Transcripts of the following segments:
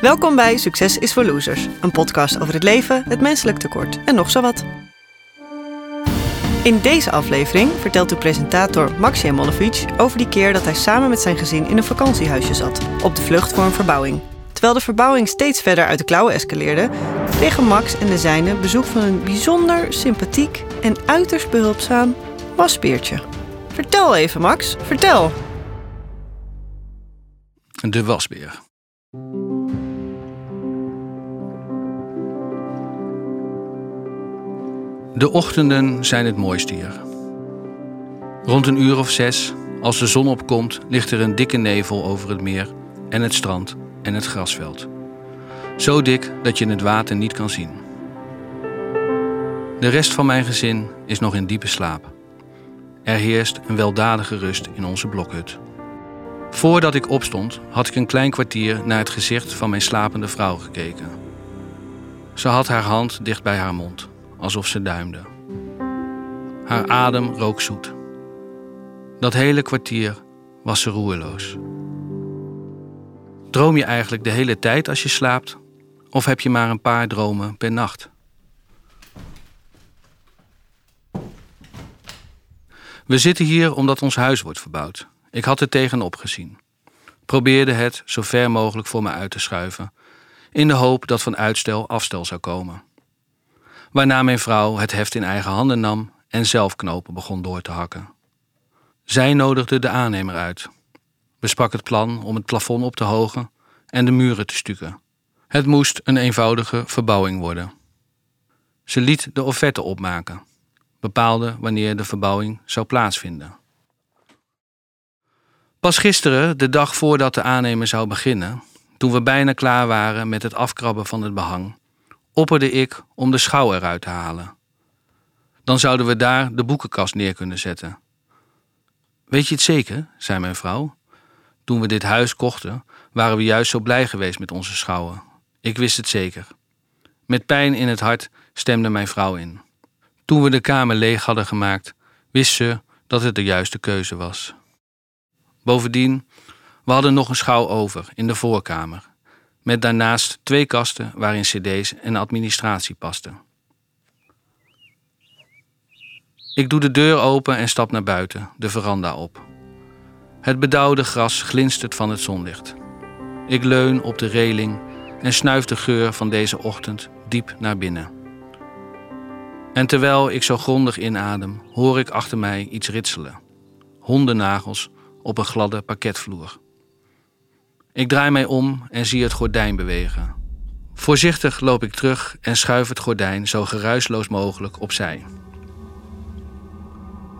Welkom bij Succes is voor Losers, een podcast over het leven, het menselijk tekort en nog zo wat. In deze aflevering vertelt de presentator Max Jemolovic over die keer dat hij samen met zijn gezin in een vakantiehuisje zat, op de vlucht voor een verbouwing. Terwijl de verbouwing steeds verder uit de klauwen escaleerde, kregen Max en de zijnen bezoek van een bijzonder sympathiek en uiterst behulpzaam wasbeertje. Vertel even, Max, vertel. De wasbeer. De ochtenden zijn het mooiste hier. Rond een uur of zes, als de zon opkomt, ligt er een dikke nevel over het meer en het strand en het grasveld. Zo dik dat je het water niet kan zien. De rest van mijn gezin is nog in diepe slaap. Er heerst een weldadige rust in onze blokhut. Voordat ik opstond, had ik een klein kwartier naar het gezicht van mijn slapende vrouw gekeken. Ze had haar hand dicht bij haar mond, alsof ze duimde. Haar adem rook zoet. Dat hele kwartier was ze roerloos. Droom je eigenlijk de hele tijd als je slaapt? Of heb je maar een paar dromen per nacht? We zitten hier omdat ons huis wordt verbouwd. Ik had er tegenop gezien. Probeerde het zo ver mogelijk voor me uit te schuiven, in de hoop dat van uitstel afstel zou komen. Waarna mijn vrouw het heft in eigen handen nam en zelf knopen begon door te hakken. Zij nodigde de aannemer uit, besprak het plan om het plafond op te hogen en de muren te stukken. Het moest een eenvoudige verbouwing worden. Ze liet de offerte opmaken, bepaalde wanneer de verbouwing zou plaatsvinden. Pas gisteren, de dag voordat de aannemer zou beginnen, toen we bijna klaar waren met het afkrabben van het behang, opperde ik om de schouw eruit te halen. Dan zouden we daar de boekenkast neer kunnen zetten. Weet je het zeker? zei mijn vrouw. Toen we dit huis kochten, waren we juist zo blij geweest met onze schouwen. Ik wist het zeker. Met pijn in het hart stemde mijn vrouw in. Toen we de kamer leeg hadden gemaakt, wist ze dat het de juiste keuze was. Bovendien, we hadden nog een schouw over in de voorkamer, met daarnaast twee kasten waarin cd's en administratie pasten. Ik doe de deur open en stap naar buiten, de veranda op. Het bedauwde gras glinstert van het zonlicht. Ik leun op de reling en snuif de geur van deze ochtend diep naar binnen. En terwijl ik zo grondig inadem, hoor ik achter mij iets ritselen. Hondennagels op een gladde parketvloer. Ik draai mij om en zie het gordijn bewegen. Voorzichtig loop ik terug en schuif het gordijn zo geruisloos mogelijk opzij.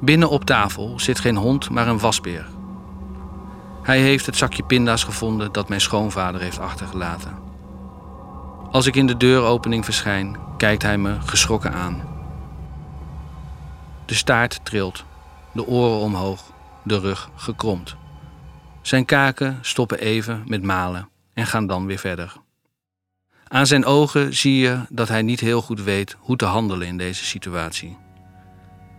Binnen op tafel zit geen hond, maar een wasbeer. Hij heeft het zakje pinda's gevonden dat mijn schoonvader heeft achtergelaten. Als ik in de deuropening verschijn, kijkt hij me geschrokken aan. De staart trilt, de oren omhoog, de rug gekromd. Zijn kaken stoppen even met malen en gaan dan weer verder. Aan zijn ogen zie je dat hij niet heel goed weet hoe te handelen in deze situatie.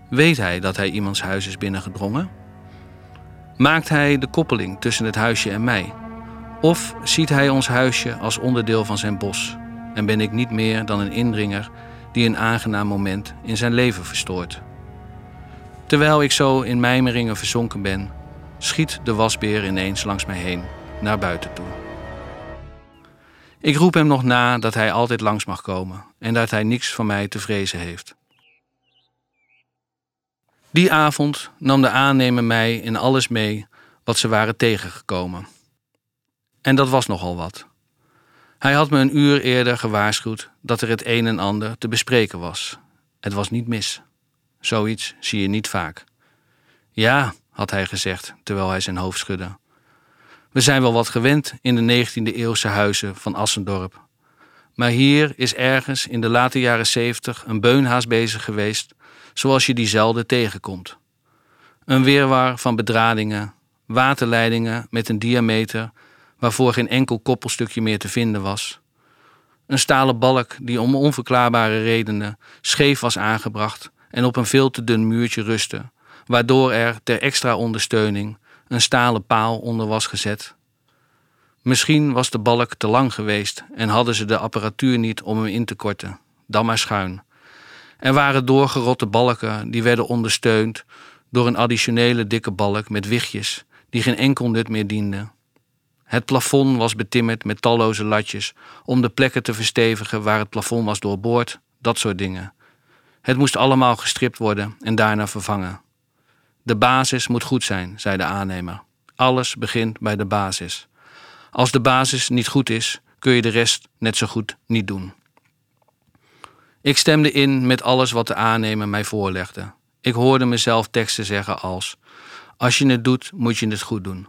Weet hij dat hij iemands huis is binnengedrongen? Maakt hij de koppeling tussen het huisje en mij? Of ziet hij ons huisje als onderdeel van zijn bos en ben ik niet meer dan een indringer die een aangenaam moment in zijn leven verstoort? Terwijl ik zo in mijmeringen verzonken ben, schiet de wasbeer ineens langs mij heen, naar buiten toe. Ik roep hem nog na dat hij altijd langs mag komen en dat hij niks van mij te vrezen heeft. Die avond nam de aannemer mij in alles mee wat ze waren tegengekomen. En dat was nogal wat. Hij had me een uur eerder gewaarschuwd dat er het een en ander te bespreken was. Het was niet mis. Zoiets zie je niet vaak. Ja, had hij gezegd terwijl hij zijn hoofd schudde. We zijn wel wat gewend in de 19e eeuwse huizen van Assendorp. Maar hier is ergens in de late jaren 70 een beunhaas bezig geweest, zoals je die zelden tegenkomt. Een weerwar van bedradingen, waterleidingen met een diameter waarvoor geen enkel koppelstukje meer te vinden was. Een stalen balk die om onverklaarbare redenen scheef was aangebracht en op een veel te dun muurtje rustte, waardoor er ter extra ondersteuning een stalen paal onder was gezet. Misschien was de balk te lang geweest en hadden ze de apparatuur niet om hem in te korten. Dan maar schuin. Er waren doorgerotte balken die werden ondersteund door een additionele dikke balk met wichtjes die geen enkel nut meer dienden. Het plafond was betimmerd met talloze latjes om de plekken te verstevigen waar het plafond was doorboord, dat soort dingen. Het moest allemaal gestript worden en daarna vervangen. De basis moet goed zijn, zei de aannemer. Alles begint bij de basis. Als de basis niet goed is, kun je de rest net zo goed niet doen. Ik stemde in met alles wat de aannemer mij voorlegde. Ik hoorde mezelf teksten zeggen als: Als je het doet, moet je het goed doen.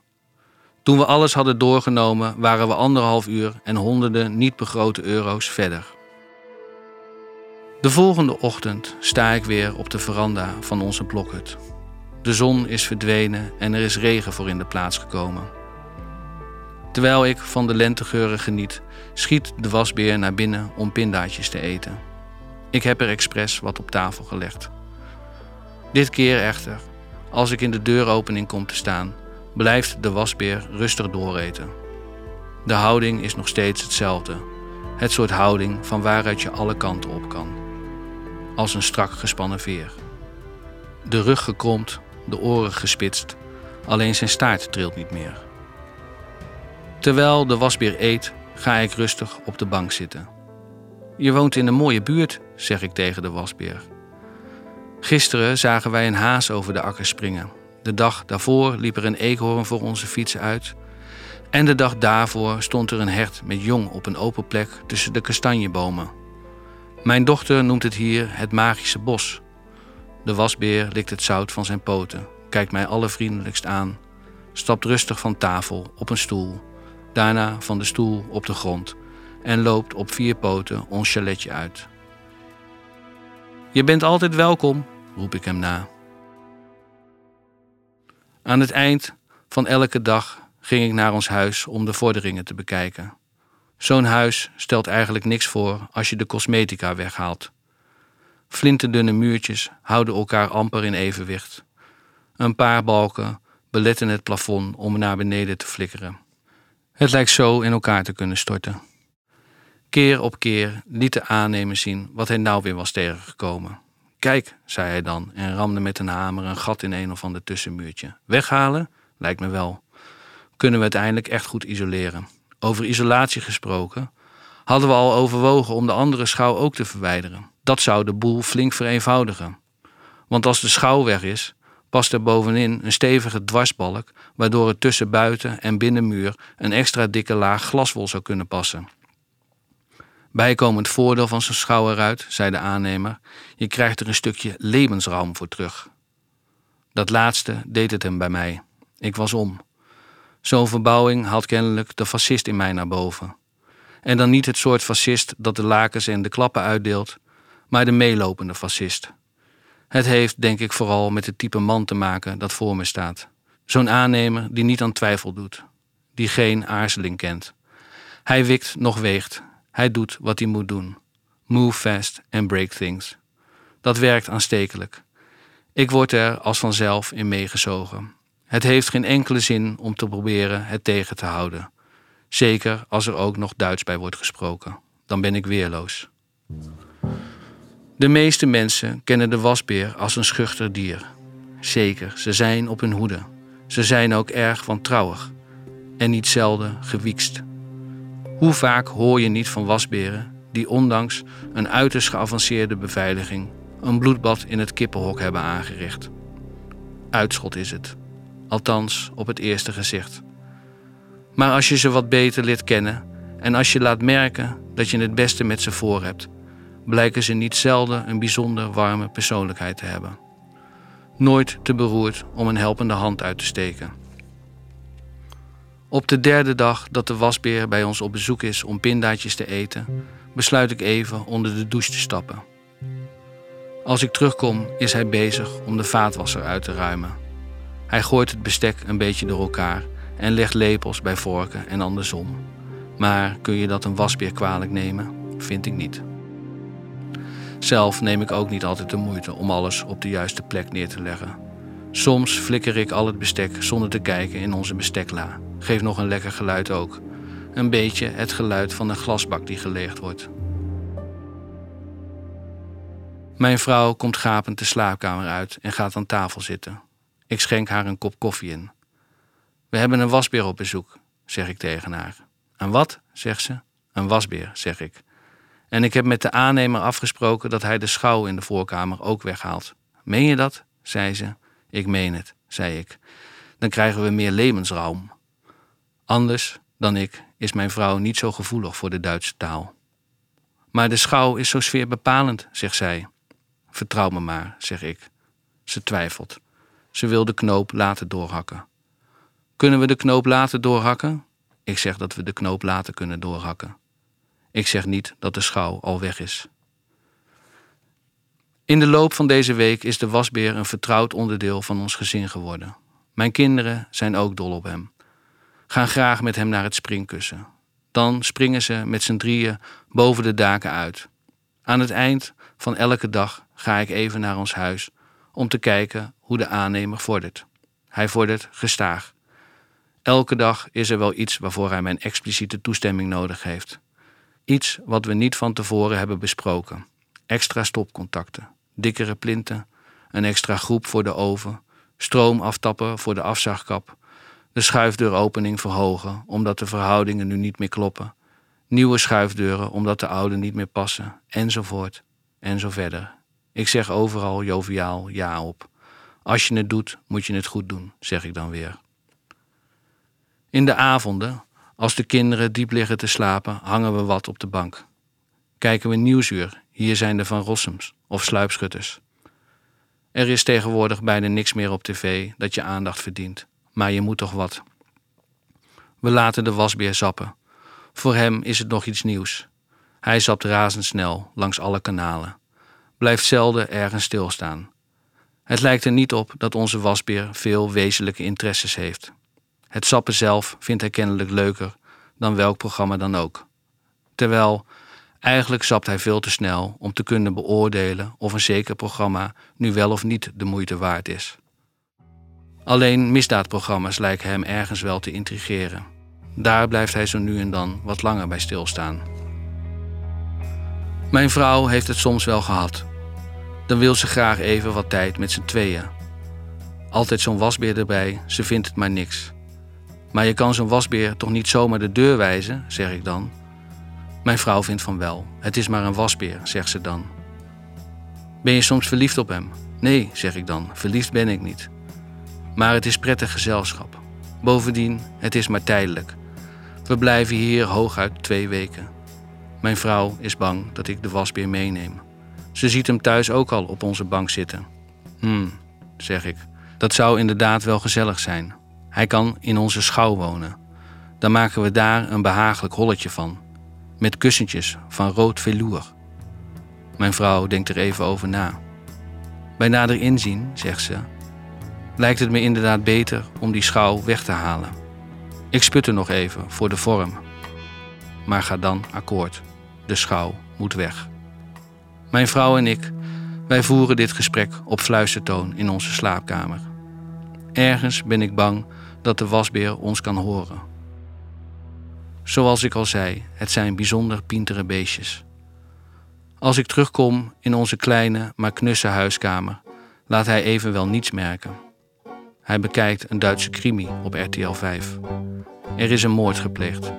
Toen we alles hadden doorgenomen, waren we anderhalf uur en honderden niet begrote euro's verder. De volgende ochtend sta ik weer op de veranda van onze blokhut. De zon is verdwenen en er is regen voor in de plaats gekomen. Terwijl ik van de lentegeuren geniet, schiet de wasbeer naar binnen om pindaatjes te eten. Ik heb er expres wat op tafel gelegd. Dit keer echter, als ik in de deuropening kom te staan, blijft de wasbeer rustig dooreten. De houding is nog steeds hetzelfde. Het soort houding van waaruit je alle kanten op kan. Als een strak gespannen veer. De rug gekromd, de oren gespitst, alleen zijn staart trilt niet meer. Terwijl de wasbeer eet, ga ik rustig op de bank zitten. Je woont in een mooie buurt, zeg ik tegen de wasbeer. Gisteren zagen wij een haas over de akker springen. De dag daarvoor liep er een eekhoorn voor onze fiets uit. En de dag daarvoor stond er een hert met jong op een open plek tussen de kastanjebomen. Mijn dochter noemt het hier het magische bos. De wasbeer likt het zout van zijn poten, kijkt mij allervriendelijkst aan, stapt rustig van tafel op een stoel, daarna van de stoel op de grond en loopt op vier poten ons chaletje uit. Je bent altijd welkom, roep ik hem na. Aan het eind van elke dag ging ik naar ons huis om de vorderingen te bekijken. Zo'n huis stelt eigenlijk niks voor als je de cosmetica weghaalt. Flinterdunne muurtjes houden elkaar amper in evenwicht. Een paar balken beletten het plafond om naar beneden te flikkeren. Het lijkt zo in elkaar te kunnen storten. Keer op keer liet de aannemer zien wat hij nou weer was tegengekomen. Kijk, zei hij dan en ramde met een hamer een gat in een of ander tussenmuurtje. Weghalen? Lijkt me wel. Kunnen we uiteindelijk echt goed isoleren. Over isolatie gesproken, hadden we al overwogen om de andere schouw ook te verwijderen. Dat zou de boel flink vereenvoudigen. Want als de schouw weg is, past er bovenin een stevige dwarsbalk, waardoor er tussen buiten en binnenmuur een extra dikke laag glaswol zou kunnen passen. Bijkomend voordeel van zo'n schouw eruit, zei de aannemer, je krijgt er een stukje levensruim voor terug. Dat laatste deed het hem bij mij. Ik was om. Zo'n verbouwing haalt kennelijk de fascist in mij naar boven. En dan niet het soort fascist dat de lakens en de klappen uitdeelt, maar de meelopende fascist. Het heeft, denk ik, vooral met het type man te maken dat voor me staat. Zo'n aannemer die niet aan twijfel doet, die geen aarzeling kent. Hij wikt nog weegt hij doet wat hij moet doen. Move fast and break things. Dat werkt aanstekelijk. Ik word er als vanzelf in meegezogen. Het heeft geen enkele zin om te proberen het tegen te houden. Zeker als er ook nog Duits bij wordt gesproken. Dan ben ik weerloos. De meeste mensen kennen de wasbeer als een schuchter dier. Zeker, ze zijn op hun hoede. Ze zijn ook erg wantrouwig en niet zelden gewiekst. Hoe vaak hoor je niet van wasberen die ondanks een uiterst geavanceerde beveiliging een bloedbad in het kippenhok hebben aangericht? Uitschot is het, althans op het eerste gezicht. Maar als je ze wat beter leert kennen en als je laat merken dat je het beste met ze voor hebt, blijken ze niet zelden een bijzonder warme persoonlijkheid te hebben. Nooit te beroerd om een helpende hand uit te steken. Op de derde dag dat de wasbeer bij ons op bezoek is om pindaatjes te eten, besluit ik even onder de douche te stappen. Als ik terugkom, is hij bezig om de vaatwasser uit te ruimen. Hij gooit het bestek een beetje door elkaar en legt lepels bij vorken en andersom. Maar kun je dat een wasbeer kwalijk nemen? Vind ik niet. Zelf neem ik ook niet altijd de moeite om alles op de juiste plek neer te leggen. Soms flikker ik al het bestek zonder te kijken in onze bestekla. Geeft nog een lekker geluid ook. een beetje het geluid van een glasbak die geleegd wordt. Mijn vrouw komt gapend de slaapkamer uit en gaat aan tafel zitten. Ik schenk haar een kop koffie in. We hebben een wasbeer op bezoek, zeg ik tegen haar. Een wat? zegt ze. Een wasbeer, zeg ik. En ik heb met de aannemer afgesproken dat hij de schouw in de voorkamer ook weghaalt. Meen je dat? zei ze. Ik meen het, zei ik. Dan krijgen we meer levensruim. Anders dan ik is mijn vrouw niet zo gevoelig voor de Duitse taal. Maar de schouw is zo sfeerbepalend, zegt zij. Vertrouw me maar, zeg ik. Ze twijfelt. Ze wil de knoop laten doorhakken. Kunnen we de knoop laten doorhakken? Ik zeg dat we de knoop later kunnen doorhakken. Ik zeg niet dat de schouw al weg is. In de loop van deze week is de wasbeer een vertrouwd onderdeel van ons gezin geworden. Mijn kinderen zijn ook dol op hem. Gaan graag met hem naar het springkussen. Dan springen ze met z'n drieën boven de daken uit. Aan het eind van elke dag ga ik even naar ons huis om te kijken hoe de aannemer vordert. Hij vordert gestaag. Elke dag is er wel iets waarvoor hij mijn expliciete toestemming nodig heeft. Iets wat we niet van tevoren hebben besproken. Extra stopcontacten, dikkere plinten, een extra groep voor de oven, stroom aftappen voor de afzagkap, de schuifdeuropening verhogen omdat de verhoudingen nu niet meer kloppen, nieuwe schuifdeuren omdat de oude niet meer passen, enzovoort, en zo verder. Ik zeg overal joviaal ja op. Als je het doet, moet je het goed doen, zeg ik dan weer. In de avonden, als de kinderen diep liggen te slapen, hangen we wat op de bank. Kijken we nieuwsuur, hier zijn de Van Rossums of sluipschutters. Er is tegenwoordig bijna niks meer op tv dat je aandacht verdient, maar je moet toch wat. We laten de wasbeer zappen. Voor hem is het nog iets nieuws. Hij zapt razendsnel langs alle kanalen. Blijft zelden ergens stilstaan. Het lijkt er niet op dat onze wasbeer veel wezenlijke interesses heeft. Het sappen zelf vindt hij kennelijk leuker dan welk programma dan ook. Terwijl eigenlijk sapt hij veel te snel om te kunnen beoordelen of een zeker programma nu wel of niet de moeite waard is. Alleen misdaadprogramma's lijken hem ergens wel te intrigeren. Daar blijft hij zo nu en dan wat langer bij stilstaan. Mijn vrouw heeft het soms wel gehad. Dan wil ze graag even wat tijd met z'n tweeën. Altijd zo'n wasbeer erbij, ze vindt het maar niks. Maar je kan zo'n wasbeer toch niet zomaar de deur wijzen, zeg ik dan. Mijn vrouw vindt van wel. Het is maar een wasbeer, zegt ze dan. Ben je soms verliefd op hem? Nee, zeg ik dan. Verliefd ben ik niet. Maar het is prettig gezelschap. Bovendien, het is maar tijdelijk. We blijven hier hooguit twee weken. Mijn vrouw is bang dat ik de wasbeer meeneem. Ze ziet hem thuis ook al op onze bank zitten. Hmm, zeg ik. Dat zou inderdaad wel gezellig zijn. Hij kan in onze schouw wonen. Dan maken we daar een behagelijk holletje van. Met kussentjes van rood velour. Mijn vrouw denkt er even over na. Bij nader inzien, zegt ze, lijkt het me inderdaad beter om die schouw weg te halen. Ik sput er nog even voor de vorm. Maar ga dan akkoord. De schouw moet weg. Mijn vrouw en ik, wij voeren dit gesprek op fluistertoon in onze slaapkamer. Ergens ben ik bang dat de wasbeer ons kan horen. Zoals ik al zei, het zijn bijzonder pintere beestjes. Als ik terugkom in onze kleine maar knusse huiskamer, laat hij evenwel niets merken. Hij bekijkt een Duitse crimi op RTL 5. Er is een moord gepleegd.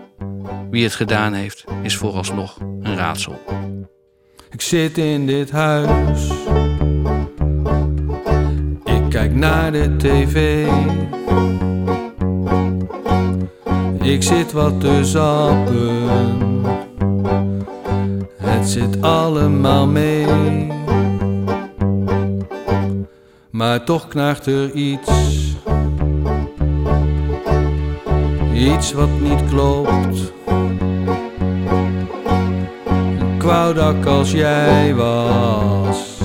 Wie het gedaan heeft, is vooralsnog een raadsel. Ik zit in dit huis. Ik kijk naar de tv. Ik zit wat te zappen. Het zit allemaal mee. Maar toch knaagt er iets. Iets wat niet klopt. Dat ik als jij was.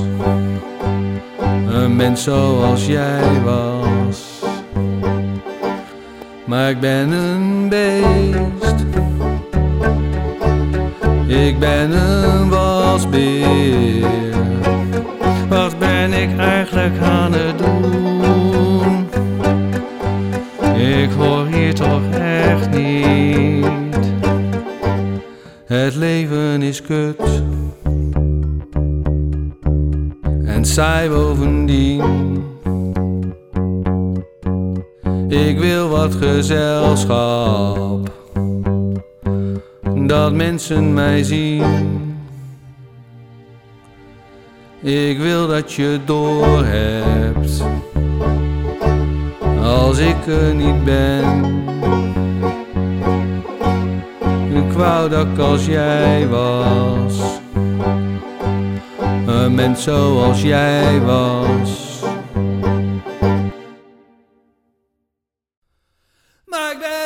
Een mens zoals jij was. Maar ik ben een beest. Ik ben een wasbeer. Wat ben ik eigenlijk aan het doen? Ik hoor hier toch echt niet Het leven is kut. En saai bovendien. Ik wil wat gezelschap. Dat mensen mij zien. Ik wil dat je doorhebt. Als ik er niet ben. Ik wou dat ik als jij was. Een mens zoals jij was. Maar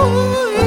Ik hoor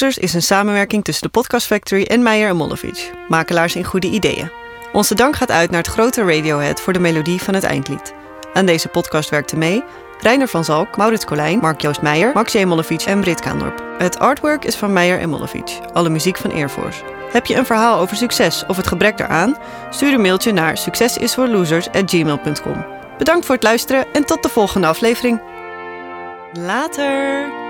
Losers is een samenwerking tussen de Podcast Factory en Meijer en Mollevic, makelaars in goede ideeën. Onze dank gaat uit naar het grote Radiohead voor de melodie van het eindlied. Aan deze podcast werkten mee Reiner van Zalk, Maurits Colijn, Mark-Joost Meijer, Max J. En Brit Kaandorp. Het artwork is van Meijer en Mollevic, alle muziek van Airforce. Heb je een verhaal over succes of het gebrek daaraan? Stuur een mailtje naar succesisvoorlosers@gmail.com. Bedankt voor het luisteren en tot de volgende aflevering. Later!